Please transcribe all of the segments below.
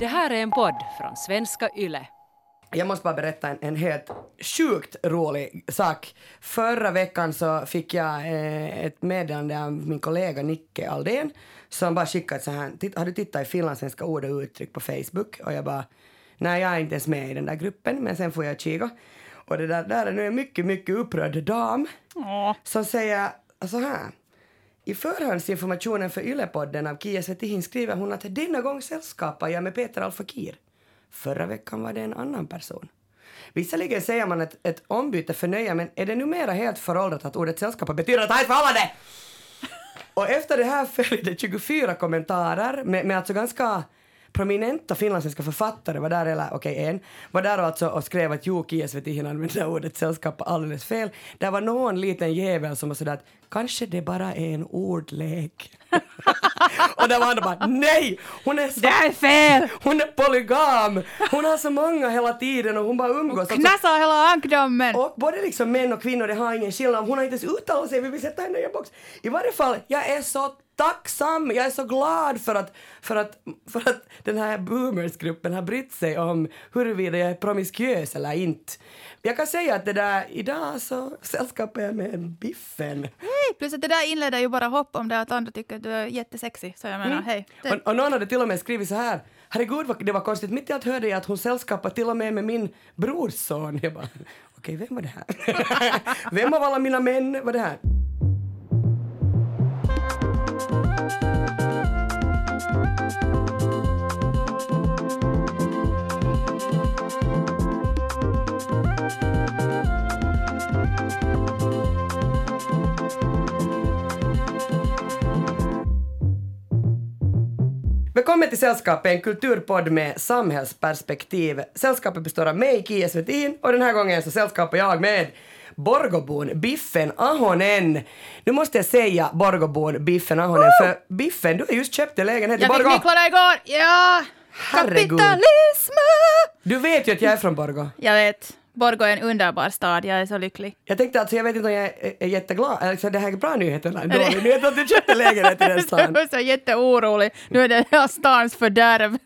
Det här är en podd från svenska YLE. Jag måste bara berätta en, en helt sjukt rolig sak. Förra veckan så fick jag eh, ett meddelande av min kollega Nicke Aldén som bara skickade så här, "Titt- har du tittat i finlandssvenska ord och uttryck på Facebook? Och jag bara, nej jag är inte ens med i den där gruppen, men sen får jag kika. Och det där, där är nu en mycket, mycket upprörd dam som säger så här. I förhandsinformationen för Ylepodden av Kia Svetihin skriver hon att denna gång sällskapar jag med Peter Alfakir. Förra veckan var det en annan person. Visserligen säger man ett, ett ombyte för nöje, men är det numera helt föråldrat att ordet sällskapa betyder att ha ett förhållande? Och efter det här följde 24 kommentarer med, med alltså ganska prominenta finlandssvenska författare var där, eller okej en, var där och, alltså och skrev att jo, Kia Svetihin använde ordet sällskap alldeles fel. Där var någon liten jävel som var sådär att kanske det bara är en ordlek. och där var andra bara nej, hon är så Det är fel! hon är polygam! Hon har så många hela tiden och hon bara umgås. Alltså, Knassa hela ankdammen! och både liksom män och kvinnor, det har ingen skillnad. Hon har inte ens uttalat sig, vi vill sätta henne i en box. I varje fall, jag är så tacksam, jag är så glad för att, för att, för att den här boomersgruppen har brytt sig om huruvida jag är promiskuös eller inte. Jag kan säga att det där, idag så sällskapar jag med Biffen. Hej! Plus att det där inleder ju bara hopp om det att andra tycker att du är jättesexig. Så jag menar, hej. Det, Och, och någon hade till och med skrivit så här. Herregud det var konstigt, mitt i allt hörde jag att hon sällskapar till och med med min brorson. Jag bara, okej vem var det här? vem av alla mina män var det här? Välkommen till Sällskapet, en kulturpodd med samhällsperspektiv. Sällskapet består av mig, Kia Svetin, och den här gången så sällskapar jag med Borgobon Biffen Ahonen. Nu måste jag säga Borgobon Biffen Ahonen, för Biffen, du har just köpt en lägenhet i jag fick Borgå. nycklarna igår! Ja! Herregud. Kapitalism! Du vet ju att jag är från Borgå. Jag vet. Borgå är en underbar stad. Jag är så lycklig. Jag tänkte alltså, jag vet inte om jag är, är jätteglad, alltså det här är bra nyhet eller en dålig nyhet att du köpte en lägenhet i den stan. var så jätteorolig. Nu är det hela stans fördärv.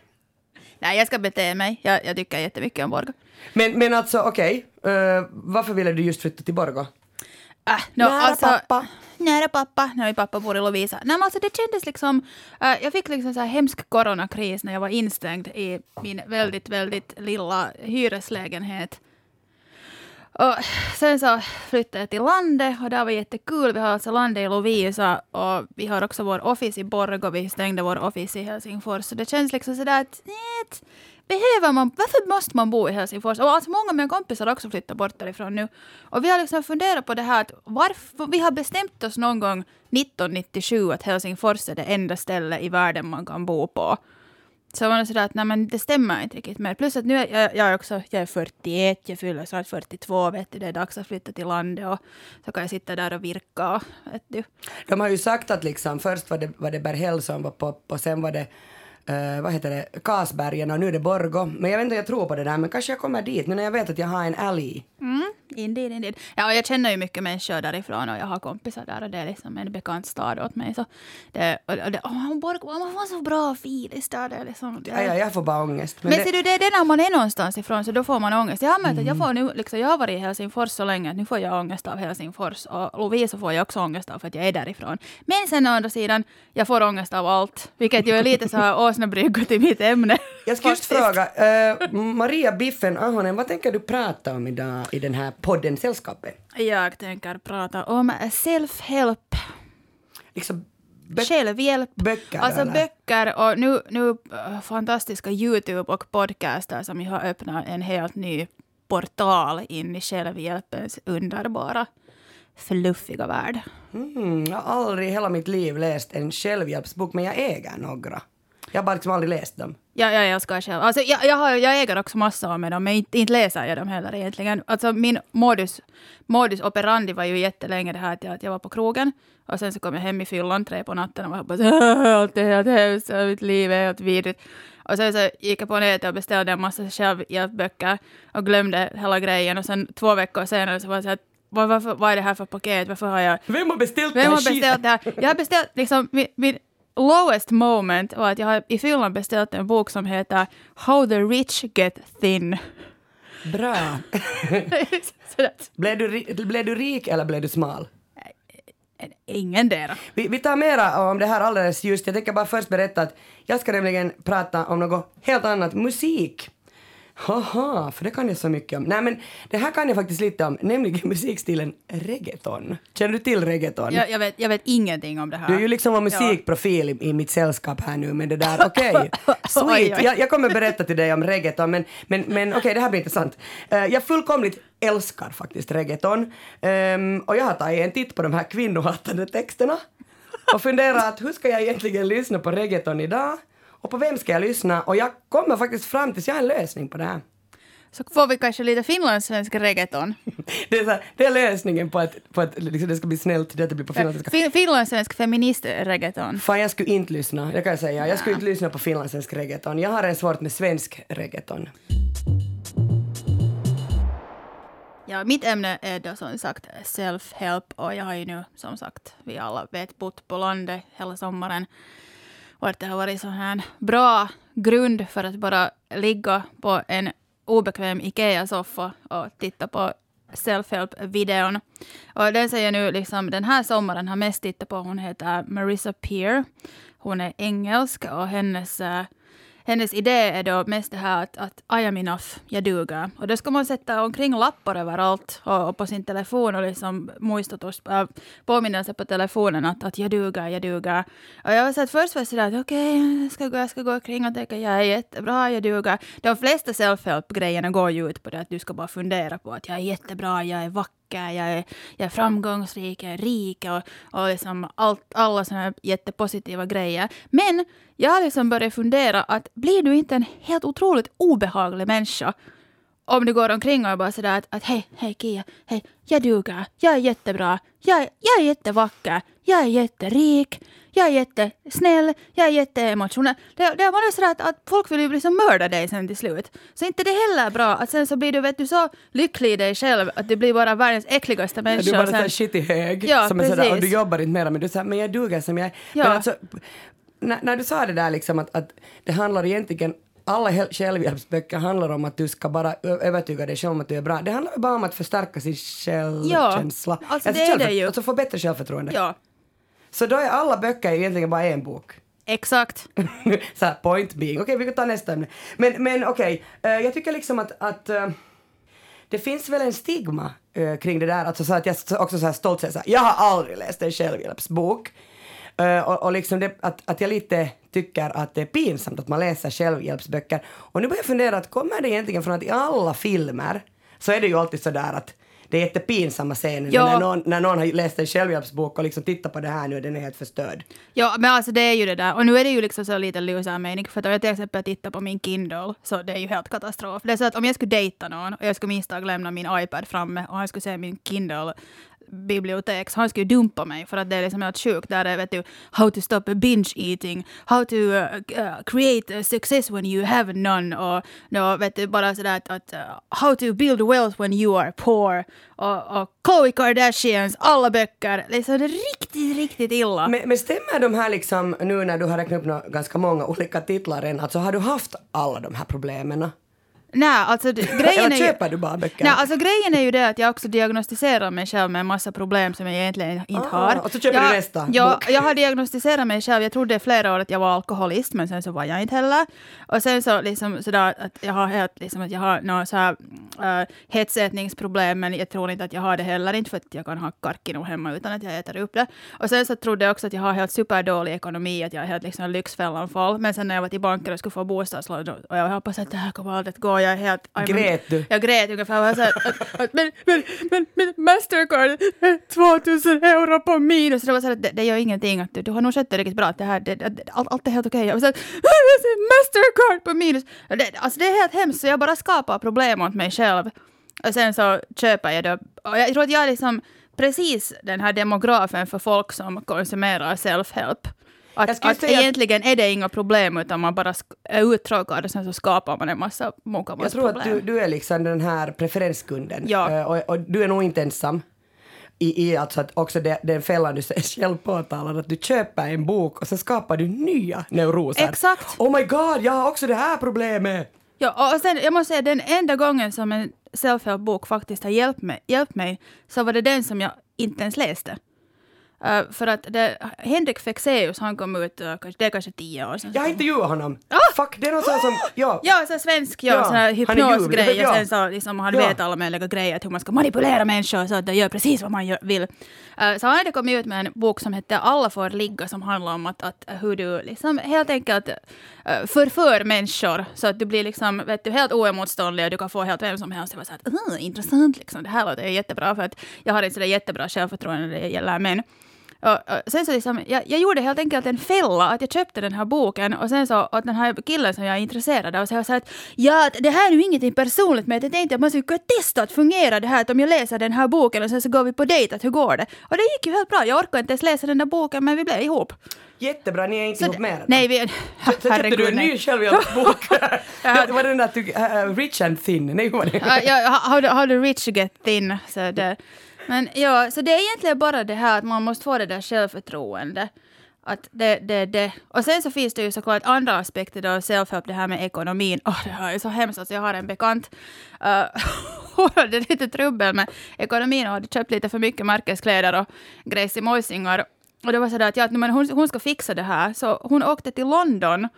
Nej, jag ska bete mig. Jag, jag tycker jättemycket om Borgå. Men, men alltså okej, eh, varför ville du just flytta till Borgå? Äh, no, Nära alltså, pappa. Nära pappa. Nej, min pappa bor i Lovisa. Nej, men alltså, det kändes liksom... äh, jag fick liksom så här hemsk coronakris när jag var instängd i min väldigt, väldigt lilla hyreslägenhet. Och sen så flyttade jag till landet och det var jättekul. Vi har alltså landet i Lovisa och vi har också vår office i Borgå. Vi stängde vår office i Helsingfors. Så det känns liksom sådär att nej, behöver man, varför måste man bo i Helsingfors? Och alltså många av mina kompisar har också flyttat bort därifrån nu. Och vi har liksom funderat på det här att varför, vi har bestämt oss någon gång 1997 att Helsingfors är det enda stället i världen man kan bo på. Så var det sådär att nej men det stämmer inte riktigt mer. Plus att nu är jag, jag är också, jag är 41, jag fyller snart 42, vet du, det är dags att flytta till landet och så kan jag sitta där och virka, vet du. De har ju sagt att liksom, först var det, var det Berghäll som var pop och sen var det eh, vad heter det, Kasbergen och nu är det Borgo. Men jag vet inte om jag tror på det där men kanske jag kommer dit nu när jag vet att jag har en alley. Mm, indeed, indeed. Ja, och jag känner ju mycket människor därifrån och jag har kompisar där och det är liksom en bekant stad åt mig. Så det, och, och det, oh, Borgå, man får så bra feeling där. Det är liksom, det, Ja, ja, jag får bara ångest. Men, det, ser du, det är det när man är någonstans ifrån, så då får man ångest. Jag har märkt att jag får nu, liksom, jag har varit i Helsingfors så länge att nu får jag ångest av Helsingfors. Och Lovisa får jag också ångest av för att jag är därifrån. Men sen å andra sidan, jag får ångest av allt. Vilket ju är lite så här åsnebrygga till mitt ämne. jag ska just fråga, eh, Maria Biffen Ahonen, vad tänker du prata om idag i den här podden Sällskapet? Jag tänker prata om self-help. Liksom bö- Självhjälp. böcker Alltså eller? böcker och nu, nu äh, fantastiska Youtube och podcaster som har öppnat en helt ny portal in i självhjälpens underbara fluffiga värld. Mm, jag har aldrig i hela mitt liv läst en självhjälpsbok men jag äger några. Jag har bara liksom aldrig läst dem. Ja, ja, jag ska själv. Alltså, jag, jag, har, jag äger också massor av dem, men inte, inte läser jag dem heller egentligen. Alltså, min modus, modus operandi var ju jättelänge det här att jag, att jag var på krogen och sen så kom jag hem i fyllan tre på natten och var bara så här, allt är helt hemskt, och mitt liv är helt vidrigt. Och sen så gick jag på nätet och beställde en massa självhjälpböcker och glömde hela grejen och sen två veckor senare så var jag så här, vad, varför, vad är det här för paket? Varför har jag Vem har beställt vem har här beställt det här? Jag har beställt liksom min, min lowest moment var att jag har i Finland beställt en bok som heter How the rich get thin. Bra. Blev du, blev du rik eller blev du smal? Ingendera. Vi, vi tar mera om det här alldeles just. Jag tänker bara först berätta att jag ska nämligen prata om något helt annat, musik. Haha, för det kan jag så mycket om. Nej men det här kan jag faktiskt lite om, nämligen musikstilen reggaeton. Känner du till reggaeton? Jag, jag, vet, jag vet ingenting om det här. Du är ju liksom en musikprofil i, i mitt sällskap här nu, men det där, okej. Oj, Sweet. oj. Jag, jag kommer berätta till dig om reggaeton, men, men, men okej, det här blir intressant. Eh, jag fullkomligt älskar faktiskt reggaeton. Ehm, och jag har tagit en titt på de här kvinnohatande texterna och funderat, hur ska jag egentligen lyssna på reggaeton idag? Och på vem ska jag lyssna? Och jag kommer faktiskt fram till att jag har en lösning på det här. Så får vi kanske lite finlandssvensk reggaeton. Det är, så här, det är lösningen på att, på att liksom, det ska bli snällt, det att det blir på finlandska. Fin- Finlandssvensk feminist-reggaeton. Fan, jag skulle inte lyssna. Det kan jag säga. Jag skulle inte lyssna på finlandssvensk reggaeton. Jag har en svårt med svensk reggaeton. Ja, mitt ämne är då som sagt self-help och jag har ju nu som sagt, vi alla vet, bott på landet hela sommaren. Och att det har varit sån här bra grund för att bara ligga på en obekväm IKEA-soffa och titta på self-help-videon. Och den säger nu liksom, den här sommaren har mest tittat på, hon heter Marissa Peer. Hon är engelsk och hennes eh, hennes idé är då mest det här att, att I am enough, jag duger. Och då ska man sätta omkring lappar överallt och, och på sin telefon och liksom muistutus, äh, påminnelse på telefonen att, att jag duger, jag duger. Och jag var så att först var jag sådär att okej, jag, ska gå, jag ska gå omkring och tänka jag är jättebra, jag duger. De flesta self-help-grejerna går ju ut på det att du ska bara fundera på att jag är jättebra, jag är vacker jag är, jag är framgångsrik, jag är rik och, och liksom allt, alla såna här jättepositiva grejer. Men jag har liksom börjat fundera att blir du inte en helt otroligt obehaglig människa om du går omkring och bara sådär att, att hej, hej Kia, hej, jag duger, jag är jättebra, jag, jag är jättevacker, jag är jätterik, jag är jättesnäll, jag är jätteemotionell. Det, det är bara sådär att, att folk vill ju liksom mörda dig sen till slut. Så inte det heller bra att sen så blir du vet du så lycklig i dig själv att du blir bara världens äckligaste Du är människa. bara sen- shit i hög. Ja, som är sådär, och du precis. jobbar inte mera men du säger men jag duger som jag är. Ja. Men alltså, när, när du sa det där liksom att, att det handlar egentligen alla självhjälpsböcker handlar om att du ska bara övertyga dig själv om att du är bra. Det handlar bara om att förstärka sin självkänsla. alltså det är det ju. Alltså få bättre självförtroende. Ja, Så då är alla böcker egentligen bara en bok. exakt. så här, point being. Okej, vi kan ta nästa ämne. Men, men okej, eh, jag tycker liksom att, att eh, det finns väl en stigma eh, kring det där. Alltså så att jag så- också så här stolt säger så här, jag har aldrig läst en självhjälpsbok. Och, och liksom det, att, att jag lite tycker att det är pinsamt att man läser självhjälpsböcker. Och nu börjar jag fundera, att kommer det egentligen från att i alla filmer så är det ju alltid så där att det är jättepinsamma scener Ja. när, någon, när någon har läst en självhjälpsbok och liksom tittar på det här nu, den är helt förstörd. Ja, men alltså det är ju det där. Och nu är det ju liksom så lite loser mening. För att om jag till exempel tittar på min Kindle, så det är ju helt katastrof. Det är så att om jag skulle dejta någon och jag skulle misstag lämna min iPad framme och han skulle se min Kindle bibliotek, så han skulle dumpa mig för att det är liksom helt sjukt. Där är vet du, how to stop a binge eating, how to uh, uh, create a success when you have none och no, vet du, bara sådär att, att uh, how to build wealth when you are poor och, och Khloe Kardashians alla böcker. Liksom det är riktigt, riktigt illa. Men, men stämmer de här liksom, nu när du har räknat upp ganska många olika titlar än, alltså har du haft alla de här problemen? Nej, alltså det- grejen Eller är ju... köper du bara böcker? Nej, alltså grejen är ju det att jag också diagnostiserar mig själv med en massa problem som jag egentligen inte Ah, har. och så köper jag, du nästa Ja, bok. jag har diagnostiserat mig själv. Jag trodde i flera år att jag var alkoholist, men sen så var jag inte heller. Och sen så liksom sådär att jag har helt liksom att jag har några så här uh, hetsätningsproblem, men jag tror inte att jag har det heller inte för att jag kan ha karkino hemma utan att jag äter upp det. Och sen så trodde jag också att jag har helt superdålig ekonomi, att jag är helt liksom lyxfällan full. Men sen när jag var till banken och skulle få bostadslån och jag hoppas att det här kommer aldrig att gå, jag är helt... I'm- Grät du? jag grät ungefär. Jag var så här, att, att, men, men, men, men Mastercard, är 2000 euro på minus. Det var så här, det, det gör ingenting. Att du, du har nog skött det riktigt bra. att Det här, det, det, allt, allt är helt okej. Jag var så här, Mastercard på minus. Det, alltså det är helt hemskt. Så jag bara skapar problem åt mig själv. Och sen så köper jag det. Och jag tror att jag är liksom precis den här demografen för folk som konsumerar self-help. Att, att säga egentligen är det inga problem utan man bara är uttråkad och sen så skapar man en massa mukamas Jag tror problem. att du, du är liksom den här preferenskunden. Ja. Eh, och, och du är nog inte ensam. i, i alltså att också det, den fällan du själv påtalar, att du köper en bok och så skapar du nya neuroser. Exakt. Oh my god, jag har också det här problemet! Ja, och sen, jag måste säga den enda gången som en self-help-bok faktiskt har hjälpt mig, hjälpt mig så var det den som jag inte ens läste. Uh, för att det, Henrik Fexeus, han kom ut, uh, kanske, det är kanske tio år sedan. Jag har intervjuat honom. Ah! Fuck, det är någon sån som... Ja. Ja, så svensk, ja, Ja, sån här hypnosgrej och sen så liksom han Ja. vet alla möjliga grejer, att hur man ska manipulera människor så att de gör precis vad man gör, vill. Uh, så han hade kommit ut med en bok som hette Alla får ligga som handlar om att, att hur du liksom helt enkelt uh, förför människor så att du blir liksom, vet du, helt oemotståndlig och du kan få helt vem som helst. Jag var så att, uh, intressant liksom, det här låter jättebra för att jag har inte sådär jättebra självförtroende när det gäller män. Och, och sen så liksom, jag, jag gjorde helt enkelt en fälla, att jag köpte den här boken och sen så att den här killen som jag är intresserad av, så sa att ja, det här är ju ingenting personligt men jag tänkte att man skulle kunna testa att fungera det här, att om jag läser den här boken och sen så går vi på dejt, att hur går det? Och det gick ju helt bra, jag orkade inte ens läsa den där boken men vi blev ihop. Jättebra, ni är inte Så ihop mer? nej, vi... Så, så köpte du herregud, en ny självhjälpsbok? Ja. det var den där äh, Rich and Thin? Nej, var det? Ja, ja, how, do, how do rich get thin. Så det, men ja, så det är egentligen bara det här att man måste få det där självförtroende. Att det, det, det. Och sen så finns det ju såklart andra aspekter då, self-help, det här med ekonomin. Åh, det här är så hemskt. Alltså, jag har en bekant, uh, hon hade lite trubbel med ekonomin och hade köpt lite för mycket märkeskläder och grejs i mojsingar. Och det var sådär att, ja, men hon, hon ska fixa det här. Så hon åkte till London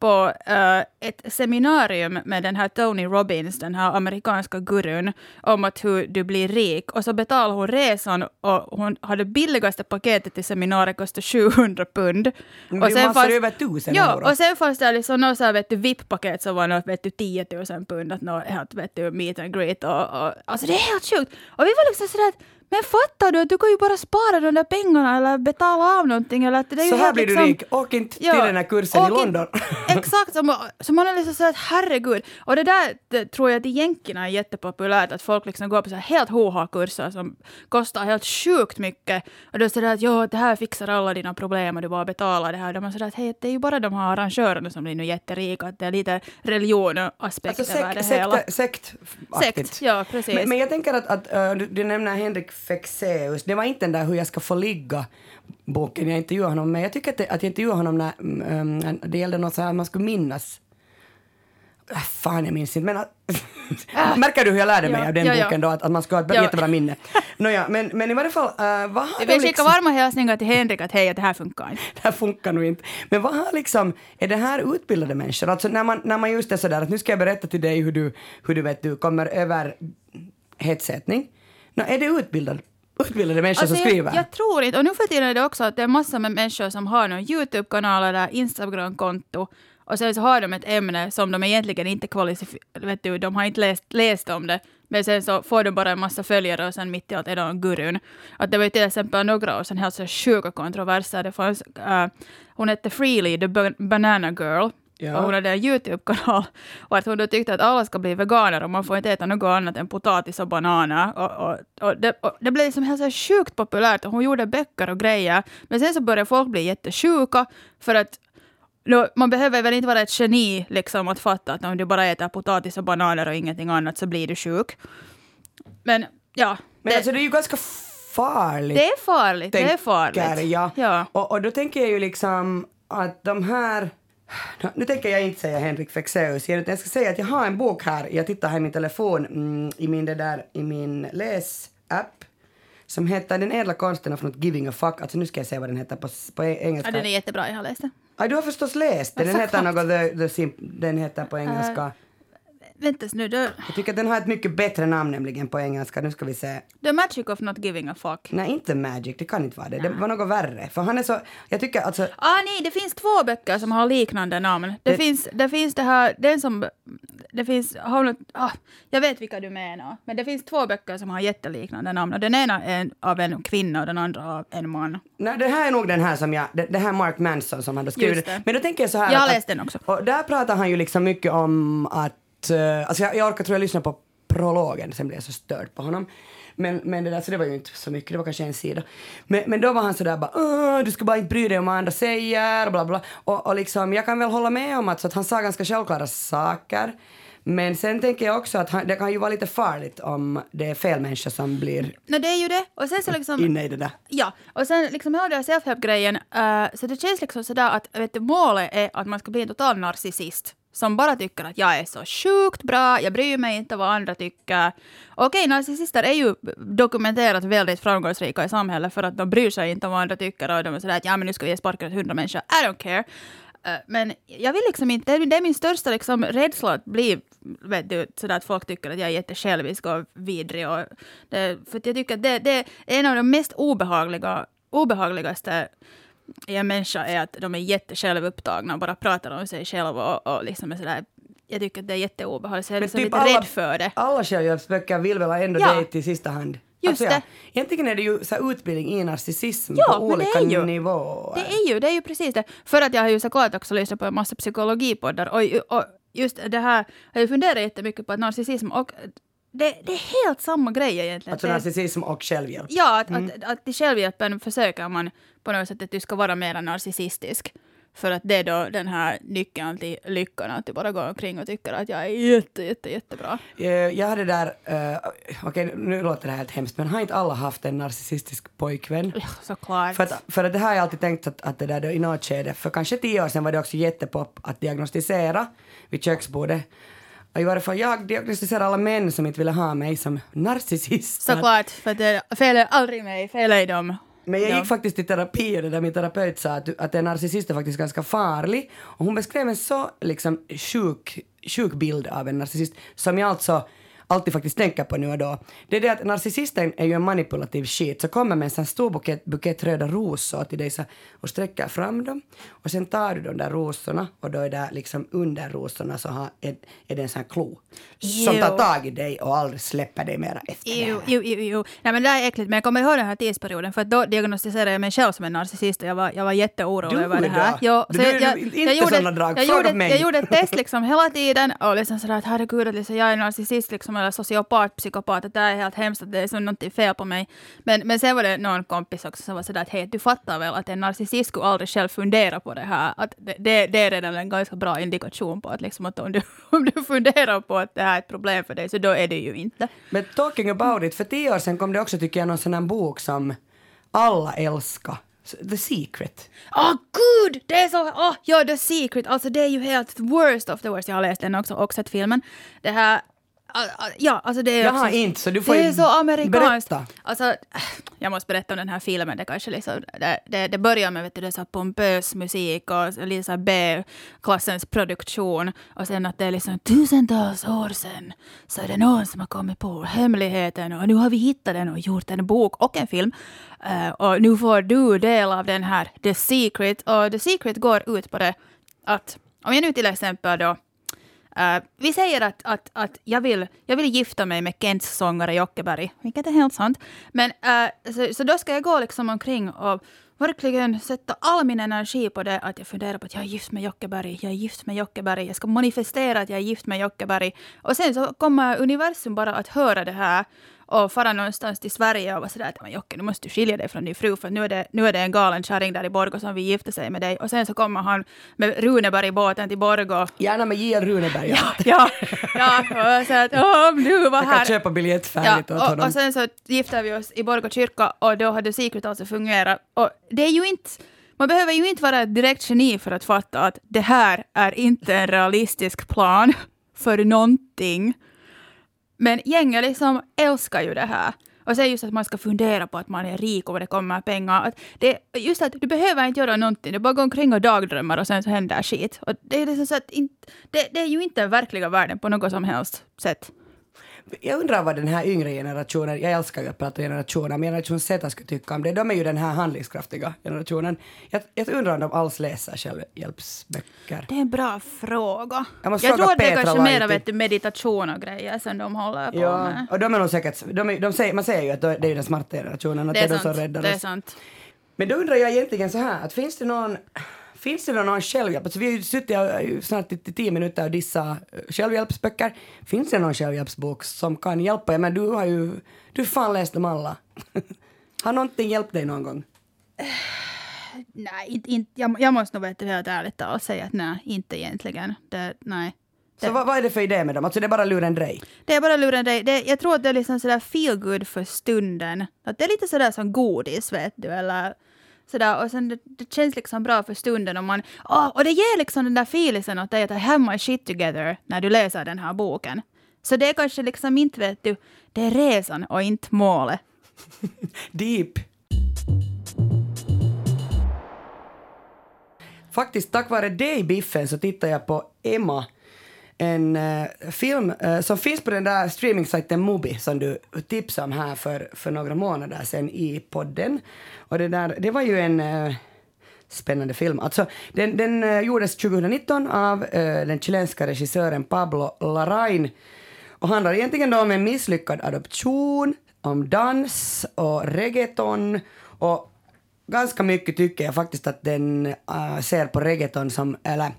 på eh, ett seminarium med den här Tony Robbins, den här amerikanska gurun, om att hur du blir rik. Och så betalade hon resan och hon hade billigaste paketet till seminariet kostade 700 pund. Men och det är ju massor över tusen ja, euro. och sen fanns det liksom något så här, vet du, VIP-paket som var något, vet du, 10 000 pund, att något vet du, meet and greet och, och alltså det är helt sjukt. Och vi var liksom sådär att men fattar du att du kan ju bara spara de där pengarna eller betala av någonting eller att det är ju Så här blir du liksom, rik. Åk inte till Ja, den här kursen i åk in- London. Exakt, så så man är liksom så att herregud. Och det där det, tror jag att i jänkerna är jättepopulärt, att folk liksom går på så här helt HH-kurser som kostar helt sjukt mycket. Och då är det sådär att ja, det här fixar alla dina problem och du bara betalar det här. De är sådär att hej, det är ju bara de här arrangörerna som blir nu jätterika, att det är lite religion och aspekter Alltså över det sekt, hela. sekt, sekt, Sekt, ja precis. Men, men jag tänker att, att äh, du, du nämner Henrik Fexeus, det var inte den där hur jag ska få ligga boken jag intervjuade honom med. Jag tycker att, det, att jag intervjuade honom när mm, det gällde något så här man skulle minnas. Äh, fan, jag minns inte. Men att, märker du hur jag lärde mig Ja, av den ja, boken då? Att, att man ska ha ett Ja. jättebra minne. Nåja, men, men i varje fall, äh, vad har de vill skicka liksom, varma hälsningar till Henrik att hej, det här funkar inte. det här funkar nog inte. Men vad har liksom, är det här utbildade människor? Alltså när man, när man just är sådär att nu ska jag berätta till dig hur du, hur du vet, du kommer över hetsätning. Nå, är det utbildad, utbildade människor som Alltså, skriver? jag, jag tror inte, och nu för tiden är det också att det är massor med människor som har någon YouTube-kanal eller Instagram-konto och sen så har de ett ämne som de egentligen inte kvalificerar, vet du, de har inte läst, läst om det, men sen så får de bara en massa följare och sen mitt i allt är de gurun. Att det var ju till exempel några år sedan helt så sjuka kontroverser. Det fanns, äh, hon hette Freely, the Ba- Banana Girl, Ja. och hon hade en YouTube-kanal och att hon då tyckte att alla ska bli veganer och man får inte äta något annat än potatis och bananer. Och, och, och, det, och det blev liksom helt så sjukt populärt och hon gjorde böcker och grejer. Men sen så började folk bli jättesjuka för att då, man behöver väl inte vara ett geni liksom att fatta att om du bara äter potatis och bananer och ingenting annat så blir du sjuk. Men ja, Men det, alltså det är ju ganska farligt. det är farligt. Det är farligt. Jag. Ja. Och, och då tänker jag ju liksom att de här... Nu tänker jag inte säga Henrik Fexeus utan jag ska säga att jag har en bok här. Jag tittar här i min telefon, mm, i min, det där, i min läsapp som heter Den ädla konsten of not giving a fuck. Alltså nu ska jag säga vad den heter på, på engelska. Ja, den är jättebra, jag har läst den. Aj, du har förstås läst den. Den heter något, the, the den heter på engelska. Vänta nu, the, Jag tycker att den har ett mycket bättre namn nämligen på engelska. Nu ska vi se. the Magic of Not Giving a Fuck. Nej, inte Magic, det kan inte vara det. Det var något värre. För han är så, jag tycker alltså, Ah, nej, det finns två böcker som har liknande namn. Det, Det- finns, det finns det här, den som... Det finns... Har något, ah, jag vet vilka du menar. Men det finns två böcker som har jätteliknande namn. Och den ena är en, av en kvinna och den andra av en man. Nej, det här är nog den här som jag, det, det här Mark Manson som han då. Just det. Men då tänker jag så här. Jag har läst den också. Och där pratar han ju liksom mycket om att, eh, alltså jag, jag orkar tror jag lyssna på prologen, sen blev jag så störd på honom. Men, men det där, så det var ju inte så mycket, det var kanske en sida. Men, men då var han sådär bara "Åh, du ska bara inte bry dig om vad andra säger och bla bla. Och, och liksom, jag kan väl hålla med om att, så att han sa ganska självklara saker. Men sen tänker jag också att han, det kan ju vara lite farligt om det är fel människa som blir No, det är ju det. Och sen så liksom... inne i det där. Ja, och sen liksom hela den här self-help-grejen, eh, så det känns liksom sådär att vet du, målet är att man ska bli en total narcissist som bara tycker att jag är så sjukt bra, jag bryr mig inte vad andra tycker. Okej, narcissister är ju dokumenterat väldigt framgångsrika i samhället för att de bryr sig inte om vad andra tycker och de är sådär att ja men nu ska vi ge sparken åt hundra människor. I don't care. Eh, men jag vill liksom inte, det är min största liksom rädsla att bli, vet du, sådär att folk tycker att jag är jättesjälvisk och vidrig. Och det, för att jag tycker att det, det är en av de mest obehagliga, obehagligaste i en människa är att de är jättesjälvupptagna och bara pratar om sig själva och, och liksom är sådär, jag tycker att det är jätteobehagligt, så jag är liksom typ lite alla- rädd för det. Alla självhjälpsböcker vill väl ändå Ja. dig till sista hand? Just ja, det. Egentligen är det ju så här utbildning i narcissism Ja, på det olika ju- nivåer. Det är ju, det är ju precis det. För att jag har ju såklart också lyssnat på en massa psykologipoddar och, och just det här har jag funderat jättemycket på att narcissism och det, det är helt samma grej egentligen. Alltså narcissism och självhjälp. Ja, att, att, att i självhjälpen försöker man på något sätt att du ska vara mer narcissistisk. För att det är då den här nyckeln till lyckan, att du bara går omkring och tycker att jag är jätte, jätte, jättebra. Eh, Jag hade där, uh, okej nu låter det här helt hemskt, men har inte alla haft en narcissistisk pojkvän? Ja, Såklart. För att, för att det här har jag alltid tänkt att, att det där då i något skede, för kanske tio år sedan var det också jättepop att diagnostisera vid köksbordet. I varje fall jag diagnostiserade alla män som inte ville ha mig som narcissist. Såklart, för det, fel är aldrig mig, fel är dem. Men jag Ja. gick faktiskt i terapi och det där min terapeut sa att, att en narcissist är faktiskt ganska farlig. Och hon beskrev en så liksom sjuk, sjuk bild av en narcissist som jag alltså alltid faktiskt tänker på nu och då. Det är det att narcissisten är ju en manipulativ skit. Så kommer med en sån stor bukett, bukett röda rosor till dig så, och sträcker fram dem. Och sen tar du de där rosorna och då är det liksom under rosorna så har, är, är det en sån klo. Som Ew. tar tag i dig och aldrig släpper dig mera efter Jo, jo, jo, jo. Nej, men det där är äckligt. Men jag kommer ihåg den här tidsperioden för då diagnostiserade jag mig själv som en narcissist och jag var, jag var jätteorolig över det här. Jo, Du- du- inte såna drag. Jag gjorde, mig. jag gjorde ett test liksom hela tiden och liksom sådär att herregud, liksom, jag är narcissist liksom, eller sociopat, psykopat, att det är helt hemskt, att det är så någonting fel på mig. Men, men sen var det någon kompis också som var sådär att hej, du fattar väl att en narcissist skulle aldrig själv fundera på det här. Att det, det, det är redan en ganska bra indikation på att, liksom, att om, du, om du funderar på att det här är ett problem för dig så då är det ju inte. Men talking about it, för tio år sedan kom det också tycker jag någon sån här bok som alla älskar. The Secret. Åh gud! Det är så... Åh, ja, The Secret. Alltså det är ju helt worst of the worst. Jag har läst den också och sett filmen. Det här... Ja, alltså det är Jag också, inte, så du får Det är så amerikanskt. berätta. Alltså, jag måste berätta om den här filmen. Det, kanske liksom, det, det, det börjar med vet du, det så pompös musik och lite så B-klassens produktion. Och sen att det är liksom tusentals år sedan så är det någon som har kommit på hemligheten och nu har vi hittat den och gjort en bok och en film. Eh, och nu får du del av den här The Secret. Och The Secret går ut på det att om jag nu till exempel då Uh, vi säger att, att, att jag, vill, jag vill gifta mig med Kents sångare Jockeberg, vilket är helt sant. Men, uh, så, så då ska jag gå liksom omkring och verkligen sätta all min energi på det att jag funderar på att jag är gift med Jockeberg, jag är gift med Jockeberg, jag ska manifestera att jag är gift med Jockeberg. Och sen så kommer universum bara att höra det här och fara någonstans till Sverige och vara sådär att "Men Jocke, nu måste du skilja dig från din fru för nu är det, nu är det en galen kärring där i Borgå som vill gifta sig med dig. Och sen så kommer han med Runeberg-båten till Borgå Gärna med J.L. Runeberg. Ja, ja, ja och så att åh, om du var Jag kan här. köpa biljett Ja, färdigt åt och, honom. och sen så gifte vi oss i Borgå kyrka och då hade Secret alltså fungerat. Och det är ju inte, man behöver ju inte vara ett direkt geni för att fatta att det här är inte en realistisk plan för någonting. Men gänget liksom älskar ju det här. Och sen just att man ska fundera på att man är rik och vad det kommer pengar. Att det, just att du behöver inte göra någonting, du bara går omkring och dagdrömmar och sen så händer skit. Och det, är liksom så att in, det, det är ju inte den verkliga världen på något som helst sätt. Jag undrar vad den här yngre generationen, jag älskar ju att prata generationer, men generation Z skulle tycka om det. De är ju den här handlingskraftiga generationen. Jag, jag undrar om de alls läser självhjälpsböcker. Det är en bra fråga. Jag Jag tror att det är kanske Laiti. vet du, meditation och grejer som de håller på Ja, med. och de är nog säkert, de är, de säger, man säger ju att det är den smarta generationen, att Det det är är de som räddar Det är oss. sant. Men då undrar jag egentligen så här, att finns det någon Finns det någon självhjälp? Alltså vi har ju suttit här snart i tio minuter och dissa eh, självhjälpsböcker. Finns det någon självhjälpsbok som kan hjälpa? Men du har ju, du fan läst dem alla. har någonting hjälpt dig någon gång? Nej, inte, inte, jag, jag måste nog veta helt ärligt talat säga att nej, inte egentligen. Det, nej. Så vad, vad är det för idé med dem? Alltså det är bara lurendrej? Det är bara luren dig. Det, jag tror att det är liksom sådär feel good för stunden. Att det är lite sådär som godis, vet du. Eller sådär. Och sen det, det känns liksom bra för stunden. Och, man, Oh, och det ger liksom den där feelingen åt dig att I have my shit together när du läser den här boken. Så det är kanske liksom inte, vet du, det är resan och inte målet. Deep. Faktiskt tack vare dig Biffen så tittar jag på Emma. En uh, film uh, som finns på den där streamingsajten Mubi som du tipsade om här för, för några månader sedan i podden. Och det, där, det var ju en uh, spännande film. Alltså, den den gjordes 2019 av den chilenska regissören Pablo Larraín och handlar egentligen då om en misslyckad adoption, om dans och reggaeton och ganska mycket tycker jag faktiskt att den ser på reggaeton som, eller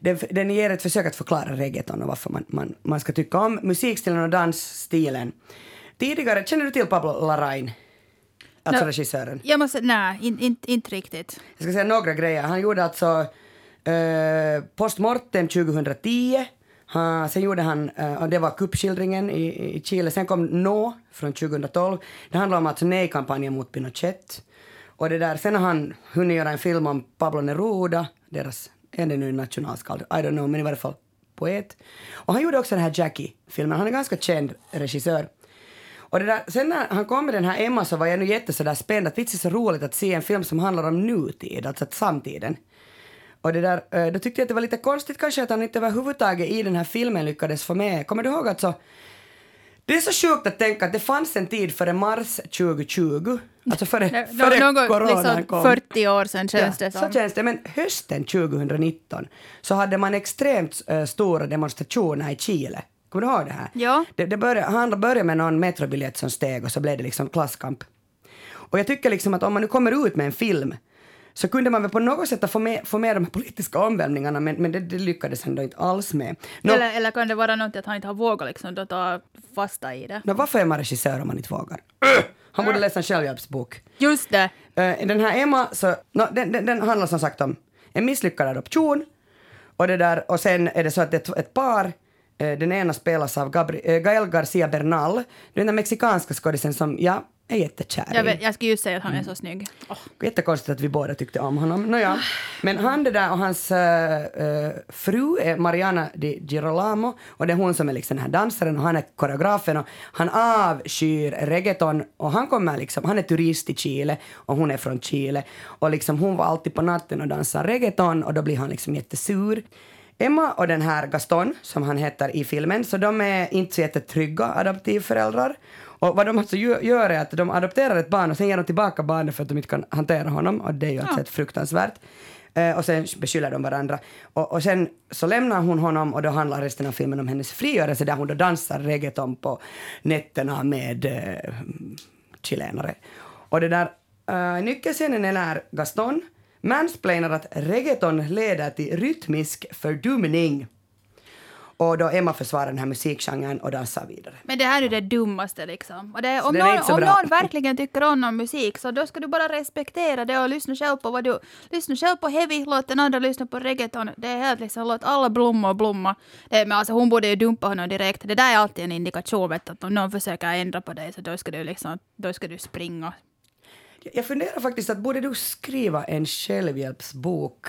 den, den ger ett försök att förklara reggaeton och varför man, man, man ska tycka om musikstilen och dansstilen. Tidigare, känner du till Pablo Larraín? Alltså No. regissören. Jag måste, nej, in, in, inte riktigt. Jag ska säga några grejer. Han gjorde alltså eh, Postmortem 2010. Han, sen gjorde han, eh, och det var kuppskildringen i, i Chile. Sen kom No från 2012. Det handlar om alltså nej-kampanjen mot Pinochet. Och det där, sen har han hunnit göra en film om Pablo Neruda, deras, är det nu nationalskald? I don't know, men i varje fall poet. Och han gjorde också den här Jackie-filmen. Han är ganska känd regissör. Och det där, sen när han kom med den här Emma så var jag nu jätte sådär spänd att vits är så roligt att se en film som handlar om nutid, alltså samtiden. Och det där, eh, då tyckte jag att det var lite konstigt kanske att han inte överhuvudtaget i den här filmen lyckades få med, kommer du ihåg alltså det är så sjukt att tänka att det fanns en tid före mars 2020, alltså före, det före var något coronan liksom kom. 40 år sedan känns Ja, det som. så känns det. Men hösten 2019 så hade man extremt eh, stora demonstrationer i Chile. Kommer du ihåg det här? Ja. Det, det började, han började med någon metrobiljett som steg och så blev det liksom klasskamp. Och jag tycker liksom att om man nu kommer ut med en film så kunde man väl på något sätt få med, få med de här politiska omvälvningarna men, men det, det lyckades han då inte alls med. Nå, Eller, eller kan det vara något att han inte har vågat liksom då ta fasta i det? nå, varför är man regissör om man inte vågar? Öh! Han borde läsa en självhjälpsbok. Just det. Eh, den här Emma, så, no, den, den, den handlar som sagt om en misslyckad adoption. Och, det där, och sen är det så att det är ett, par, den ena spelas av Gabri, eh, Gael Garcia Bernal, den där mexikanska skådisen som jag är jättekär Jag, i. vet, jag skulle just säga att han är så snygg. Åh. Jättekonstigt att vi båda tyckte om honom. Nåja. Men han det där och hans eh, eh, fru är Mariana Di Girolamo och det är hon som är liksom den här dansaren och han är koreografen och han avskyr reggaeton och han kommer liksom, han är turist i Chile och hon är från Chile och liksom hon var alltid på natten och dansar reggaeton och då blir han liksom jättesur. Emma och den här Gaston, som han heter i filmen, så de är inte så jättetrygga adoptivföräldrar. Och vad de alltså gö- gör är att de adopterar ett barn och sen ger de tillbaka barnet för att de inte kan hantera honom och det är ju alltså ett fruktansvärt. Eh, och sen beskyller de varandra. Och, och sen så lämnar hon honom och då handlar resten av filmen om hennes frigörelse där hon då dansar reggaeton på nätterna med eh, chilenare. Och det där, uh, nyckelscenen är när Gaston mansplainar att reggaeton leder till rytmisk fördumning. Och då Emma försvarar den här musikgenren och dansar vidare. Men det här är ju det dummaste liksom. Och det, om någon, om någon verkligen tycker om någon musik så då ska du bara respektera det och lyssna själv på vad du... Lyssna själv på heavy, låt den andra lyssna på reggaeton. Det är helt liksom, låt alla blomma och blomma. Det, men alltså hon borde ju dumpa honom direkt. Det där är alltid en indikation vet, att om någon försöker ändra på dig så då ska du liksom, då ska du springa. Jag funderar faktiskt att borde du skriva en självhjälpsbok?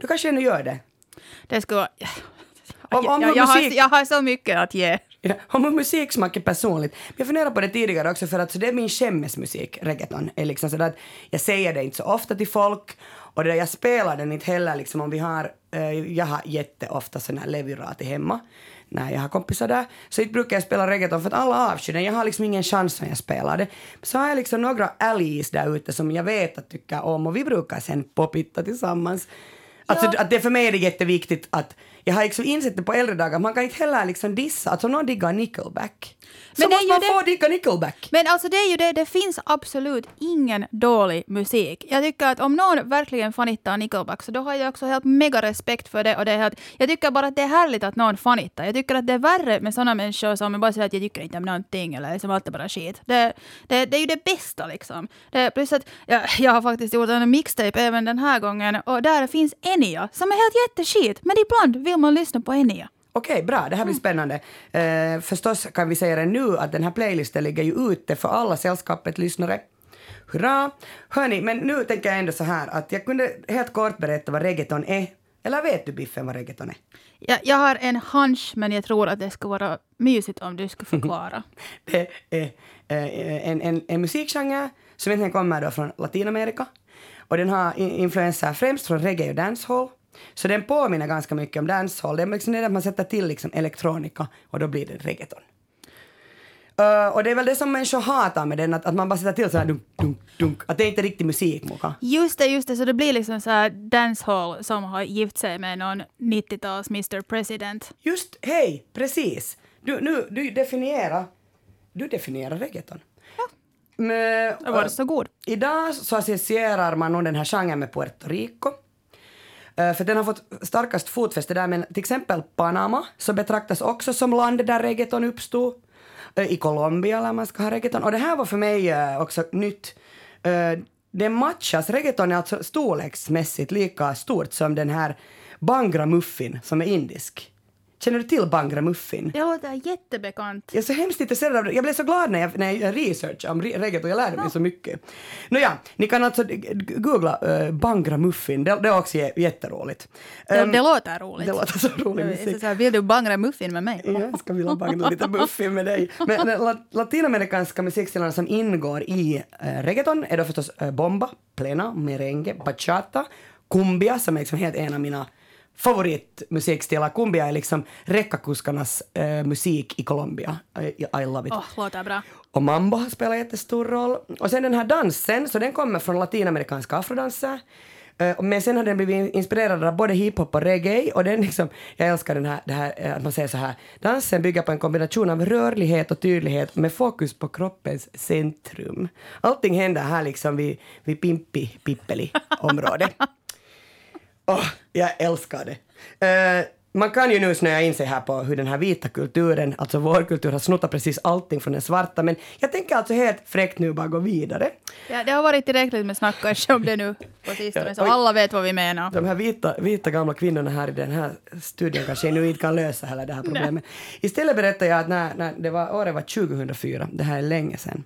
Du kanske nu gör det. Det skulle... Om- om jag, jag, har, musik- jag har så mycket att ge. Ja, om hur musiksmak är personligt. Men jag funderar på det tidigare också för att så det är min skämmesmusik, reggaeton. Är liksom sådär att jag säger det inte så ofta till folk och det jag spelar den inte heller liksom om vi har, eh, jag har jätteofta sån här levirati hemma när jag har kompisar där. Så inte brukar jag spela reggaeton för att alla avskyr den. Jag har liksom ingen chans när jag spelar det. Så har jag liksom några allies där ute som jag vet att tycker om och vi brukar sen popitta tillsammans. Alltså Ja. att det för mig är det jätteviktigt att jag har liksom insett det på äldre dagar, man kan inte heller liksom dissa, alltså om någon diggar Nickelback så Men måste man det- få digga Nickelback. Men alltså det är ju det, det finns absolut ingen dålig musik. Jag tycker att om någon verkligen fanittar Nickelback så då har jag också helt mega respekt för det. Och det är helt, jag tycker bara att det är härligt att någon fanittar. Jag tycker att det är värre med sådana människor som bara säger att jag tycker inte om någonting eller liksom allt är bara skit. Det, det, det är ju det bästa liksom. Det, plus att jag, jag har faktiskt gjort en mixtape även den här gången och där finns Enya som är helt jätteskit. Men ibland vill man lyssna på Enya. Okej, bra. Det här blir spännande. Eh, förstås kan vi säga det nu att den här playlisten ligger ju ute för alla sällskapet lyssnare. Hurra! Hörni, men nu tänker jag ändå så här att jag kunde helt kort berätta vad reggaeton är. Eller vet du Biffen vad reggaeton är? Jag, jag har en hunch, men jag tror att det skulle vara mysigt om du skulle förklara. Det är eh, en, en, en musikgenre som egentligen kommer då från Latinamerika. Och den har in- influenser främst från reggae och dancehall. Så den påminner ganska mycket om dancehall. Det är liksom det att man sätter till liksom elektronika och då blir det reggaeton. Uh, och det är väl det som människor hatar med den, att, att man bara sätter till så här dunk, dunk, dunk. Att det är inte riktig musik, Moka. Just det, just det. Så det blir liksom så här dancehall som har gift sig med någon 90-tals Mr President. Just, hej, precis. Du, nu, du definierar, du definierar reggaeton. Ja. Men, Det var så god. Idag så associerar man nog den här genren med Puerto Rico. Eh, för den har fått starkast fotfäste där, men till exempel Panama så betraktas också som landet där reggaeton uppstod. Eh, I Colombia där man ska ha reggaeton. Och det här var för mig eh, också nytt. Det matchas, reggaeton är alltså storleksmässigt lika stort som den här Bangra muffin som är indisk. Känner du till Bangra muffin? Det låter jättebekant. Jag är så hemskt intresserad av det. Jag blev så glad när jag, när jag researchade om re- reggaeton. Jag lärde mig så mycket. Nåja, ni kan alltså googla uh, Bangra muffin. Det, det är också jä- jätteroligt. Det, Ehm, det låter roligt. det låter så rolig musik. så här, vill du bangra muffin med mig? Ja, jag ska vilja bangla lite muffin med dig. Men la- latinamerikanska musikstilarna som ingår i uh, reggaeton är då förstås uh, bomba, plena, merengue, bachata, cumbia som är liksom helt en av mina favoritmusikstilar. Cumbia är liksom räckakuskarnas uh, musik i Colombia. I, I love it. Åh, låter bra. Och mambo har spelat jättestor roll. Och sen den här dansen, så den kommer från latinamerikanska afrodanser. Eh, Men sen har den blivit inspirerad av både hiphop och reggae och den liksom, jag älskar den här, det här, eh, att man säger så här, dansen bygger på en kombination av rörlighet och tydlighet med fokus på kroppens centrum. Allting händer här liksom vid, vid Pimpi Pippeli område. Åh, jag älskar det. Eh, man kan ju nu snöa in sig här på hur den här vita kulturen, alltså vår kultur, har snottat precis allting från den svarta, men jag tänker alltså helt fräckt nu bara gå vidare. Ja, det har varit tillräckligt med snack kanske om det nu på sistone, så alla vet vad vi menar. De här vita, vita gamla kvinnorna här i den här studien kanske nu inte kan lösa hela det här problemet. Istället berättar jag att när, när det var, året var 2004, det här är länge sedan,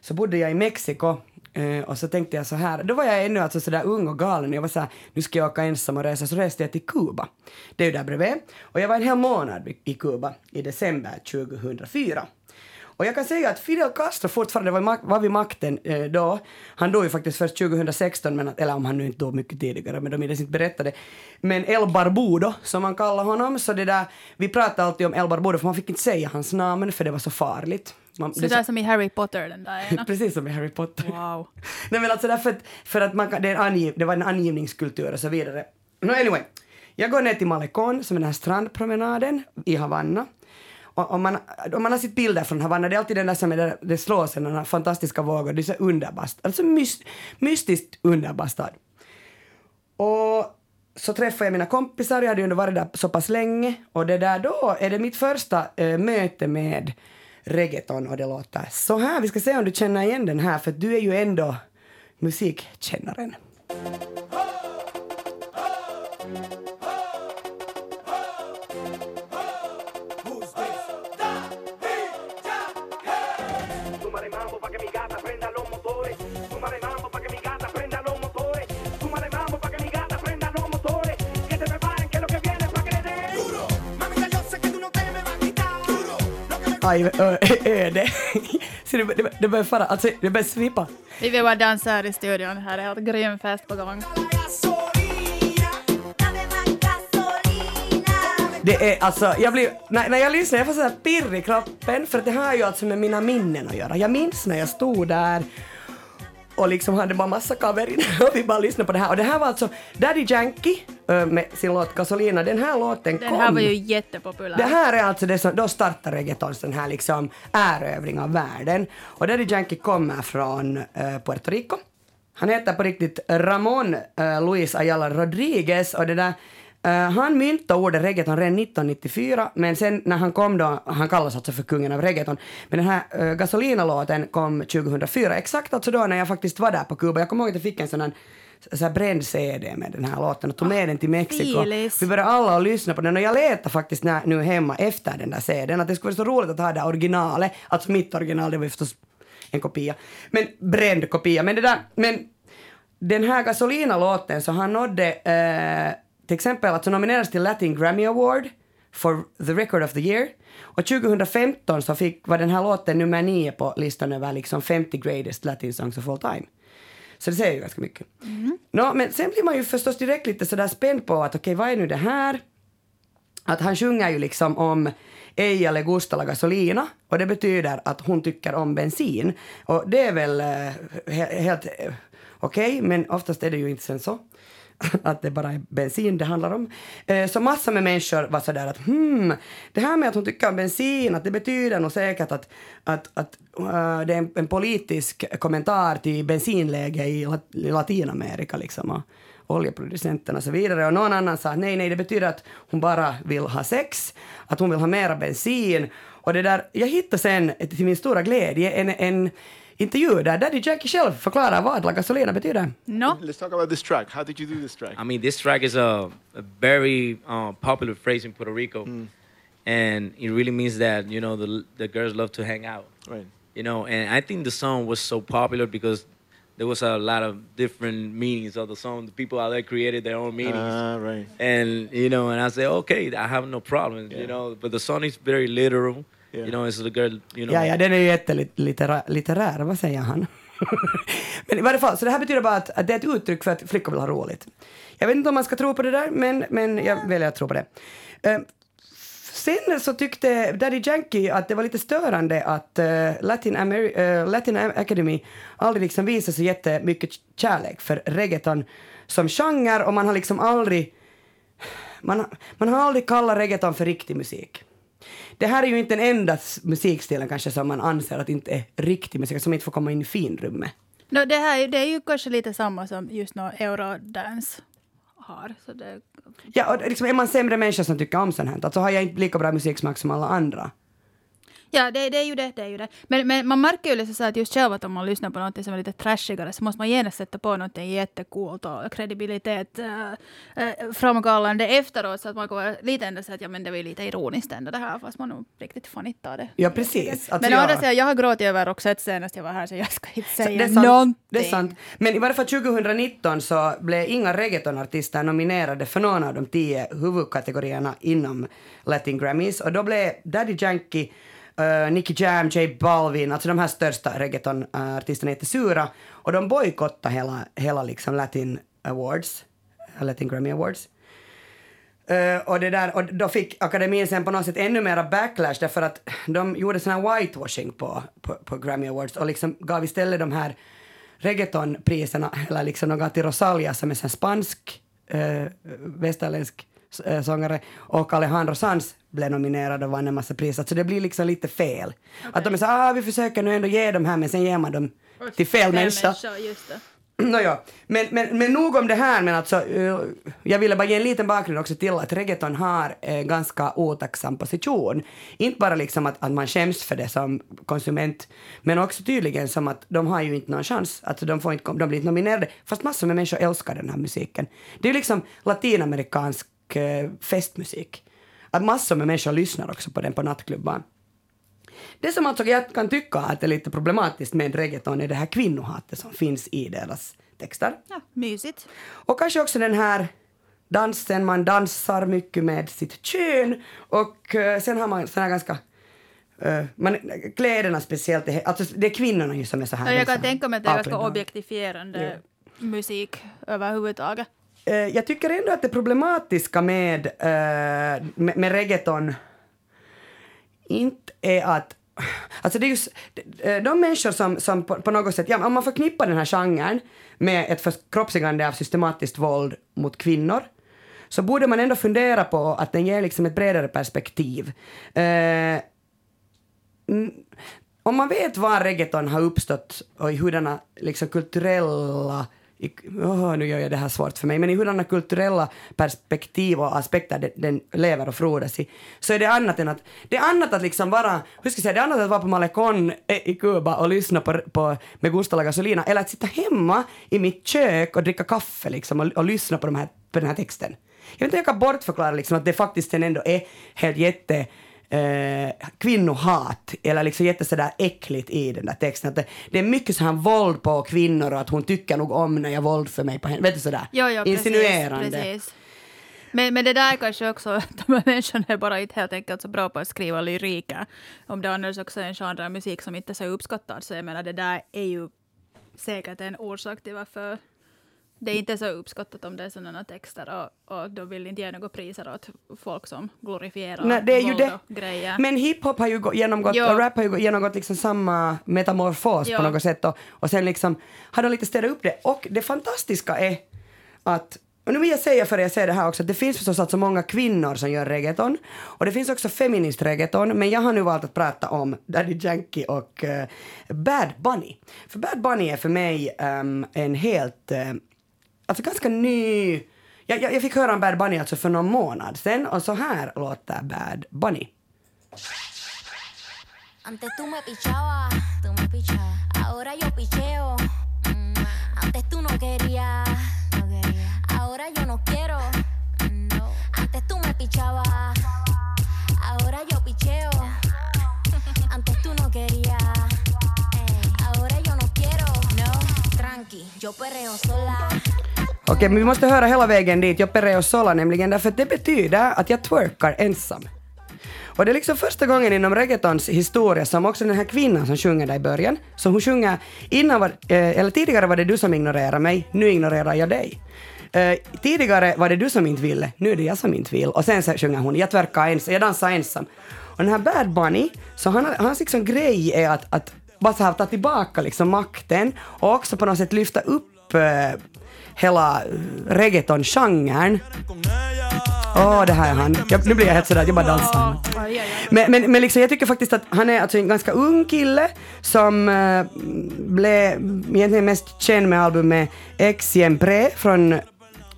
så bodde jag i Mexiko eh, och så tänkte jag så här, då var jag ännu alltså så där ung och galen, jag var så här, nu ska jag åka ensam och resa, så reste jag till Kuba. Det är ju där bredvid. Och jag var en hel månad i Kuba i december 2004. Och jag kan säga att Fidel Castro fortfarande var, var vid makten eh, då. Han dog ju faktiskt först 2016, men, att- eller om han nu inte dog mycket tidigare, men de minns inte berättade. Men El Barbudo, som man kallar honom, så det där, vi pratade alltid om El Barbudo, för man fick inte säga hans namn, för det var så farligt. Man, Så det- där som i Harry Potter, den där ena. Precis som i Harry Potter. Wow. Nej men alltså därför att, för att man kan, det, angiv, det var en angivningskultur och så vidare. No anyway, jag går ner till Malecon som är den här strandpromenaden i Havanna. Och om man, om man har sett bilder från Havanna, det är alltid den där som är där, det slår sig, den fantastiska vågor, det är så underbart, alltså myst, mystiskt underbar stad. Och så träffade jag mina kompisar, jag hade ju ändå varit där så pass länge och det där då är det mitt första eh, möte med reggaeton och det låter så här. Vi ska se om du känner igen den här för att du är ju ändå musikkännaren. Aj, ö, öde. Så det, det, det börjar fara, alltså det börjar svipa. Vi vill bara dansa här i studion. Här är helt grym fest på gång. Det är alltså, jag blir, när, när jag lyssnar jag får sådär pirr i kroppen för att det har ju alltså med mina minnen att göra. Jag minns när jag stod där och liksom hade bara massa kaverin och vi bara lyssnade på det här. Och det här var alltså Daddy Yankee ö, med sin låt Gasolina. Den här låten Den kom. här var ju jättepopulär. Det här är alltså det som, då startar reggaetons den här liksom erövring av världen. Och Daddy Yankee kommer från eh, Puerto Rico. Han heter på riktigt Ramon eh, Luis Ayala Rodriguez och det där eh, han myntade ordet reggaeton redan 1994 men sen när han kom då, han kallas alltså för kungen av reggaeton, men den här uh, Gasolina-låten kom 2004, exakt alltså då när jag faktiskt var där på Kuba. Jag kommer ihåg att jag fick en sån här så här bränd CD med den här låten och tog med den till Mexiko. filis. Vi började alla att lyssna på den och jag letade faktiskt när, nu hemma efter den där CDn att det skulle vara så roligt att ha det originalet, alltså mitt original, det var ju förstås en kopia, men bränd kopia. Men det där, men den här Gasolina-låten så han nådde eh, till exempel alltså nominerades till Latin Grammy Award for the record of the year och 2015 så fick, var den här låten nummer nio på listan över liksom 50 greatest latin songs of all time. Så det säger ju ganska mycket. Nå, men sen blir man ju förstås direkt lite sådär spänd på att okej, vad är nu det här? Att han sjunger ju liksom om ej eller gusta la gasolina och det betyder att hon tycker om bensin. Och det är väl eh, he- helt eh, okej, men oftast är det ju inte sen så. Att det bara är bensin det handlar om. Eh, så massor med människor var sådär att hmm, det här med att hon tycker om bensin, att det betyder nog säkert att, att, att uh, det är en, en politisk kommentar till bensinläge i, i Latinamerika liksom. Och, oljeproducenterna och så vidare. Och någon annan sa nej, nej, det betyder att hon bara vill ha sex, att hon vill ha mera bensin. Och det där, jag hittade sen till min stora glädje en, en intervju där Daddy Jackie själv förklarar vad La Gasolina betyder. No. Let's talk about this track. How did you do this track? I mean, this track is a, a very uh, popular phrase in Puerto Rico, and it really means that you know the the girls love to hang out. Right. You know, and I think the song was so popular because there was a lot of different meanings of the song. The people out there created their own meanings. Ah, right. and you know, and I say, okay, I have no problem, Yeah. you know. But the song is very literal, Yeah. You know. It's the girl, you know. Ja, ja, den är ju jättelitterär, vad säger han? men i varje fall, så det här betyder bara att, att det är ett uttryck för att flickor vill ha roligt. Jag vet inte om man ska tro på det där, men, men jag väljer att tro på det. Eh, sen så tyckte Daddy Yankee att det var lite störande att eh, Latin, Ameri- eh, Latin Academy aldrig liksom visade så jättemycket kärlek för reggaeton som genre och man har liksom aldrig man, man har aldrig kallat reggaeton för riktig musik. Det här är ju inte den enda musikstilen kanske som man anser att inte är riktig musik, som inte får komma in i finrummet. No, det, här, är- det är ju kanske lite samma som just nå eurodance har. Så det, Ja, och liksom är man sämre människa som tycker om sånt här, alltså har jag inte lika bra musiksmak som alla andra. Ja, det, det är ju det. det, är ju det. Men, men man märker ju liksom så att just själv att om man lyssnar på något som är lite trashigare så måste man genast sätta på något jättecoolt och kredibilitet äh, äh, framkallande efteråt så att man går lite ändå så att ja men det var ju lite ironiskt ändå det här fast man nog riktigt av det. Ja, precis. Men å andra sidan, jag har gråtit över Roxette senast jag var här så jag ska inte Så säga det, är sant, någonting. det är sant. Men i varje fall 2019 så blev inga reggaetonartister nominerade för någon av de tio huvudkategorierna inom Latin Grammys. Och då blev Daddy Yankee, uh, Nicky Jam, J Balvin, alltså de här största reggaetonartisterna är jättesura. Och de bojkottade hela, hela liksom Latin Awards, eh, Latin Grammy Awards. Uh, och, det där, och då fick akademin sen på något sätt ännu mera backlash därför att de gjorde sån här whitewashing på, på, på Grammy Awards och liksom gav istället de här reggaetonpriserna, eller liksom de gav till Rosalia som är en spansk, uh, västerländsk sångare och Alejandro Sanz blev nominerad och vann en massa priser. Så det blir liksom lite fel. Att de är så ah, vi försöker nu ändå ge dem här men sen ger man dem till fel människa. just det. Nåja, men, men, men nog om det här, men alltså, eh, jag ville bara ge en liten bakgrund också till att reggaeton har en ganska otacksam position. Inte bara liksom att, att man skäms för det som konsument, men också tydligen som att de har ju inte någon chans. Alltså de, får inte, de blir inte nominerade, fast massor med människor älskar den här musiken. Det är ju liksom latinamerikansk eh, festmusik. Att massor med människor lyssnar också på den på nattklubban. Det som alltså jag kan tycka att är lite problematiskt med reggaeton är det här kvinnohatet som finns i deras texter. Ja, mysigt. Och kanske också den här dansen, man dansar mycket med sitt kön och eh, sen har man såna här ganska eh, man, kläderna speciellt, är- alltså det är kvinnorna ju som är så här. Ja, jag kan så tänka mig att det är ganska objektifierande musik överhuvudtaget. Eh, jag tycker ändå att det problematiska med, eh, med, med reggaeton inte är att Alltså det är just eh, de människor som, som på, på något sätt, ja, om man förknippar den här genren med ett förkroppsligande av systematiskt våld mot kvinnor så borde man ändå fundera på att den ger liksom ett bredare perspektiv. Eh, om man vet var reggaeton har uppstått och i hurdana liksom kulturella i, oh, nu gör jag det här svårt för mig, men i hurdana kulturella perspektiv och aspekter den, den lever och frodas i, så är det annat än att, det är annat att liksom vara, hur ska jag säga, det är annat att vara på Malecon eh, i Kuba och lyssna på, på med Gusta La Gasolina, eller att sitta hemma i mitt kök och dricka kaffe liksom och, och lyssna på, de här, på den här texten. Jag vet inte, jag kan bortförklara liksom att det faktiskt sen ändå är helt jätte eh, kvinnohat eller liksom jätte sådär äckligt i den där texten. Att det, det är mycket så här våld på kvinnor och att hon tycker nog om när jag våld för mig på henne. Vet du sådär? Jo, jo, Insinuerande. Precis, precis. Men, men det där är kanske också, de här människorna är bara inte helt enkelt så bra på att skriva lyriker. Om det annars också är en genre av musik som inte är så uppskattad, så jag menar det där är ju säkert en orsak till varför det är inte så uppskattat om det är sådana texter och, och då vill inte ge några priser åt folk som glorifierar Nej, det är ju det. grejer. Men hiphop har ju gå- genomgått, Jo. och rap har ju gå- genomgått liksom samma metamorfos Jo. på något sätt och, och sen liksom har de lite städat upp det. Och det fantastiska är att och nu vill jag säga för jag säger det här också att det finns förstås alltså många kvinnor som gör reggaeton och det finns också feminist reggaeton men jag har nu valt att prata om Daddy Yankee och eh, Bad Bunny. För Bad Bunny är för mig ehm, en helt, eh, alltså ganska ny jag, jag, jag fick höra om Bad Bunny alltså för någon månad sedan och så här låter Bad Bunny. Antes tú me pichabas, tú me pichabas. Ahora yo picheo. Mm, Antes tú no querías, no quería. Ahora yo no quiero. No. Antes tú me pichabas. Ahora yo picheo. Antes tú no querías. Ey, Ahora yo no quiero. No. Tranqui, yo perreo sola. Okej, men vi måste höra hela vägen dit, jag Perreo Sola nämligen, därför att det betyder att jag twerkar ensam. Och det är liksom första gången inom reggaetons historia som också den här kvinnan som sjunger där i början, så hon sjunger, innan var, eh, eller tidigare var det du som ignorerade mig, nu ignorerar jag dig. Eh, tidigare var det du som inte ville, nu är det jag som inte vill. Och sen så sjunger hon, jag twerkar ensam, jag dansar ensam. Och den här Bad Bunny, så han, hans liksom grej är att, att bara så här ta tillbaka liksom makten och också på något sätt lyfta upp eh, hela reggaeton-genren. Åh, det här är han. Jag, nu blir jag helt sådär att jag bara dansar. Men, men, men liksom, jag tycker faktiskt att han är alltså en ganska ung kille som eh, blev egentligen mest känd med albumet Exempre från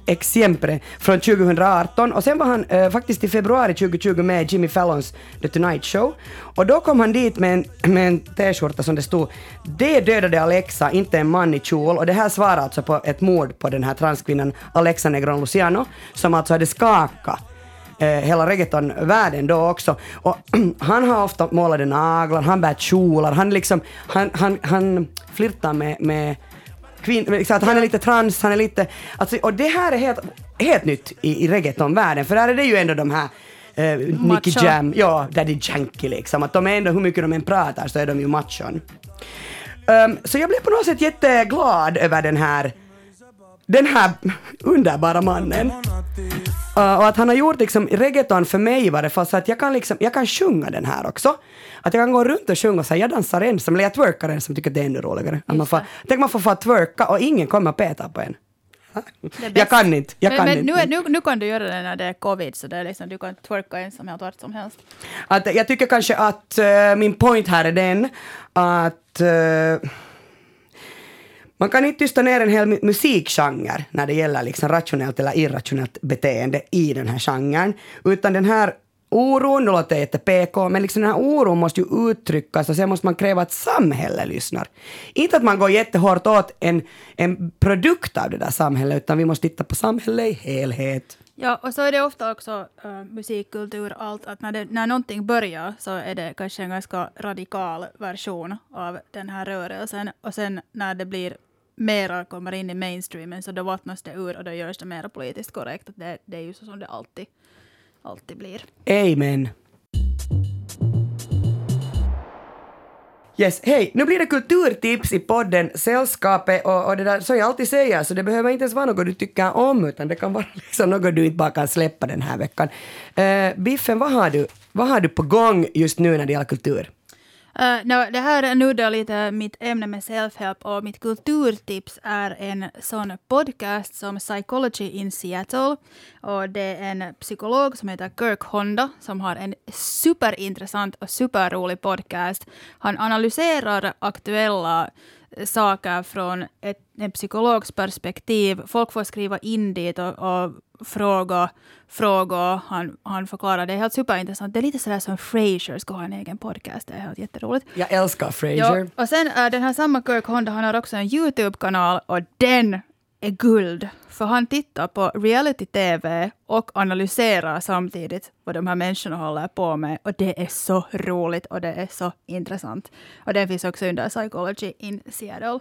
exempel från 2018 och sen var han eh, faktiskt i februari 2020 med i Jimmy Fallons The Tonight Show. Och då kom han dit med en, med en t-skjorta som det stod “Det dödade Alexa, inte en man i kjol” och det här svarar alltså på ett mord på den här transkvinnan Alexa Negron Luciano som alltså hade skakat eh, hela reggaetonvärlden då också. Och han har ofta målade naglar, han bär kjolar, han liksom, han, han, han flirtar med, med liksom att han är lite trans, han är lite, alltså, och det här är helt, helt nytt i, i reggaetonvärlden, för här är det ju ändå de här eh, Nicky. Jam, ja, Daddy Yankee liksom, att de är ändå, hur mycket de än pratar så är de ju machon. Um, så jag blev på något sätt jätteglad över den här, den här underbara mannen. Uh, och att han har gjort liksom reggaeton för mig i varje fall så att jag kan liksom, jag kan sjunga den här också. Att jag kan gå runt och sjunga och säga jag dansar ensam, eller jag twerkar ensam, tycker det är ännu roligare. Att man får, tänk man får få twerka och ingen kommer peta på en. Jag kan inte, jag men kan men inte. nu, nu, nu kan du göra det när det är covid, så det är liksom, du kan twerka ensam helt vart som helst. Att jag tycker kanske att eh, min point här är den att eh, man kan inte tysta ner en hel musikgenre när det gäller liksom rationellt eller irrationellt beteende i den här genren. Utan den här oron, nu låter det jätte-PK, men liksom den här oron måste ju uttryckas och sen måste man kräva att samhället lyssnar. Inte att man går jättehårt åt en, en produkt av det där samhället, utan vi måste titta på samhället i helhet. Ja, och så är det ofta också uh, musikkultur, allt att när, det, när någonting börjar så är det kanske en ganska radikal version av den här rörelsen. Och sen när det blir mera kommer in i mainstreamen så då vattnas det ur och då görs det mera politiskt korrekt. Det, det är ju så som det alltid, alltid blir. Amen. Yes, hej, nu blir det kulturtips i podden Sällskapet och, och det där som jag alltid säger så det behöver inte ens vara något du tycker om utan det kan vara liksom något du inte bara kan släppa den här veckan. Uh, Biffen, vad har, du, vad har du på gång just nu när det gäller kultur? Eh, uh, no, det här då lite mitt ämne med self-help och mitt kulturtips är en sån podcast som Psychology in Seattle. Och det är en psykolog som heter Kirk Honda som har en superintressant och superrolig podcast. Han analyserar aktuella saker från ett en psykologs perspektiv. Folk får skriva in dit och, och fråga frågor. Han, han förklarar. Det är helt superintressant. Det är lite sådär som Frasier ska ha en egen podcast. Det är helt jätteroligt. Jag älskar Frasier. Ja, och sen äh, den här samma Kirk Honda, han har också en YouTube-kanal och den är guld. För han tittar på reality-tv och analyserar samtidigt vad de här människorna håller på med. Och det är så roligt och det är så intressant. Och det finns också under Psychology in Seattle.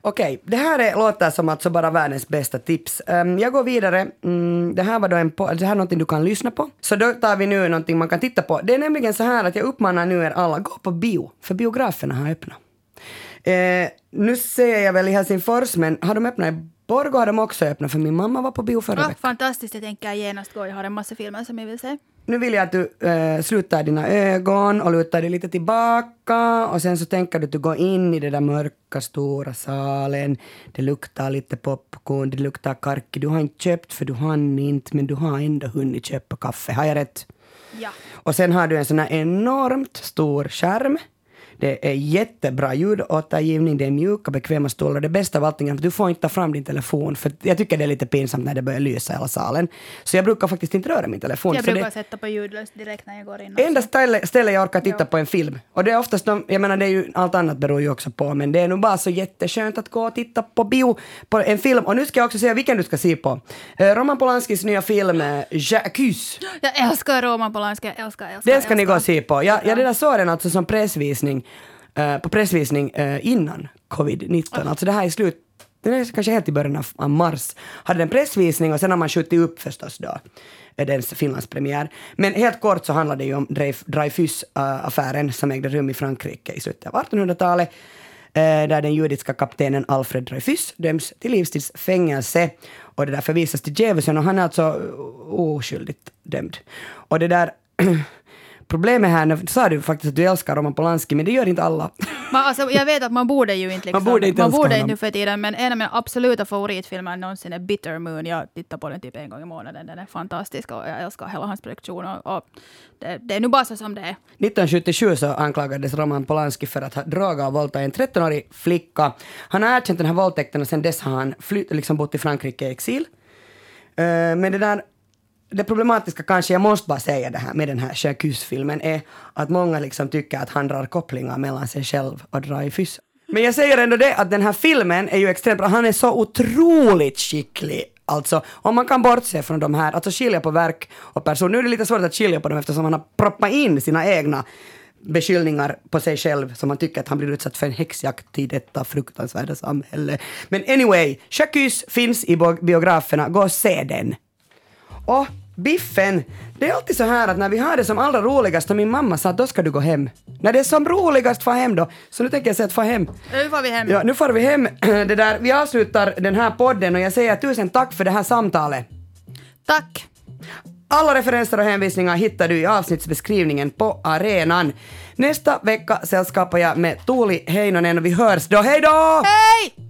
Okej, det här är, låter som alltså bara världens bästa tips. Um, jag går vidare. Mm, det här var då en, po- alltså det här är någonting du kan lyssna på. Så då tar vi nu någonting man kan titta på. Det är nämligen så här att jag uppmanar nu er alla, gå på bio, för biograferna har öppnat. Eh, nu ser jag väl i Helsingfors, men har de öppnat i Borgå har de också öppnat, för min mamma var på bio förra Ah, veckan. fantastiskt, jag tänker genast gå. Jag har en massa filmer som jag vill se. Nu vill jag att du eh, slutar dina ögon och lutar dig lite tillbaka och sen så tänker du att du går in i den där mörka stora salen. Det luktar lite popcorn, det luktar karki. Du har inte köpt för du hann inte men du har ändå hunnit köpa kaffe. Har jag rätt? Ja. Och sen har du en sån här enormt stor skärm. Det är jättebra ljudåtergivning, det är mjuka bekväma stolar. Det bästa av allting är att du får inte ta fram din telefon för jag tycker det är lite pinsamt när det börjar lysa i hela salen. Så jag brukar faktiskt inte röra min telefon. Jag brukar det, sätta på ljudlöst direkt när jag går in. också. Enda ställe, ställe jag orkar titta Ja. på en film. Och det är oftast de, jag menar det är ju, allt annat beror ju också på, men det är nog bara så jätteskönt att gå och titta på bio på en film. Och nu ska jag också säga vilken du ska se på. Eh, Roman Polanskis nya film eh, Jacques. Jag älskar Roman Polanski, jag älskar, älskar, Den ska ni gå och älskar. se på. Jag, jag det där såg den alltså som pressvisning, eh, på pressvisning eh, innan covid-19. Alltså det här är slut, den är kanske helt i början av, mars. Hade den pressvisning och sen har man skjutit upp förstås då eh, dens Finlandspremiär. Men helt kort så handlar det ju om Dreyf- Dreyfus-affären som ägde rum i Frankrike i slutet av 1800-talet. eh, Där den judiska kaptenen Alfred Dreyfus döms till livstids fängelse och det där förvisas till djävulen och han är alltså oskyldigt dömd. Och det där Problemet här, nu sa du faktiskt att du älskar Roman Polanski, men det gör inte alla. Man, alltså, jag vet att man borde ju inte liksom, Man borde inte man borde inte nu för tiden, men en av mina absoluta favoritfilmer någonsin är Bitter Moon. Jag tittar på den typ en gång i månaden. Den är fantastisk och jag älskar hela hans produktion. Och, och det, det är nu bara så som det är. 1977 så anklagades Roman Polanski för att ha drogat och våldtagit en 13-årig flicka. Han har erkänt den här våldtäkten och sen dess har han flytt, liksom bott i Frankrike i exil. Eh, men det där det problematiska kanske, jag måste bara säga det här med den här Jacques-filmen, är att många liksom tycker att han drar kopplingar mellan sig själv och Dreyfus. Men jag säger ändå det att den här filmen är ju extremt bra, han är så otroligt skicklig. Alltså, om man kan bortse från de här, alltså skilja på verk och person. Nu är det lite svårt att skilja på dem eftersom han har proppat in sina egna beskyllningar på sig själv som han tycker att han blir utsatt för en häxjakt i detta fruktansvärda samhälle. Men anyway, Jacques finns i biograferna, gå och se den. Och Biffen, det är alltid så här att när vi har det som allra roligast och min mamma sa att då ska du gå hem. När det är som roligast, få hem då. Så nu tänker jag säga att få hem. Nu får vi hem. Ja, nu får vi hem. Det där, vi avslutar den här podden och jag säger tusen tack för det här samtalet. Tack. Alla referenser och hänvisningar hittar du i avsnittsbeskrivningen på arenan. Nästa vecka sällskapar jag med Tuuli Heinonen och vi hörs då. Hej då! Hej!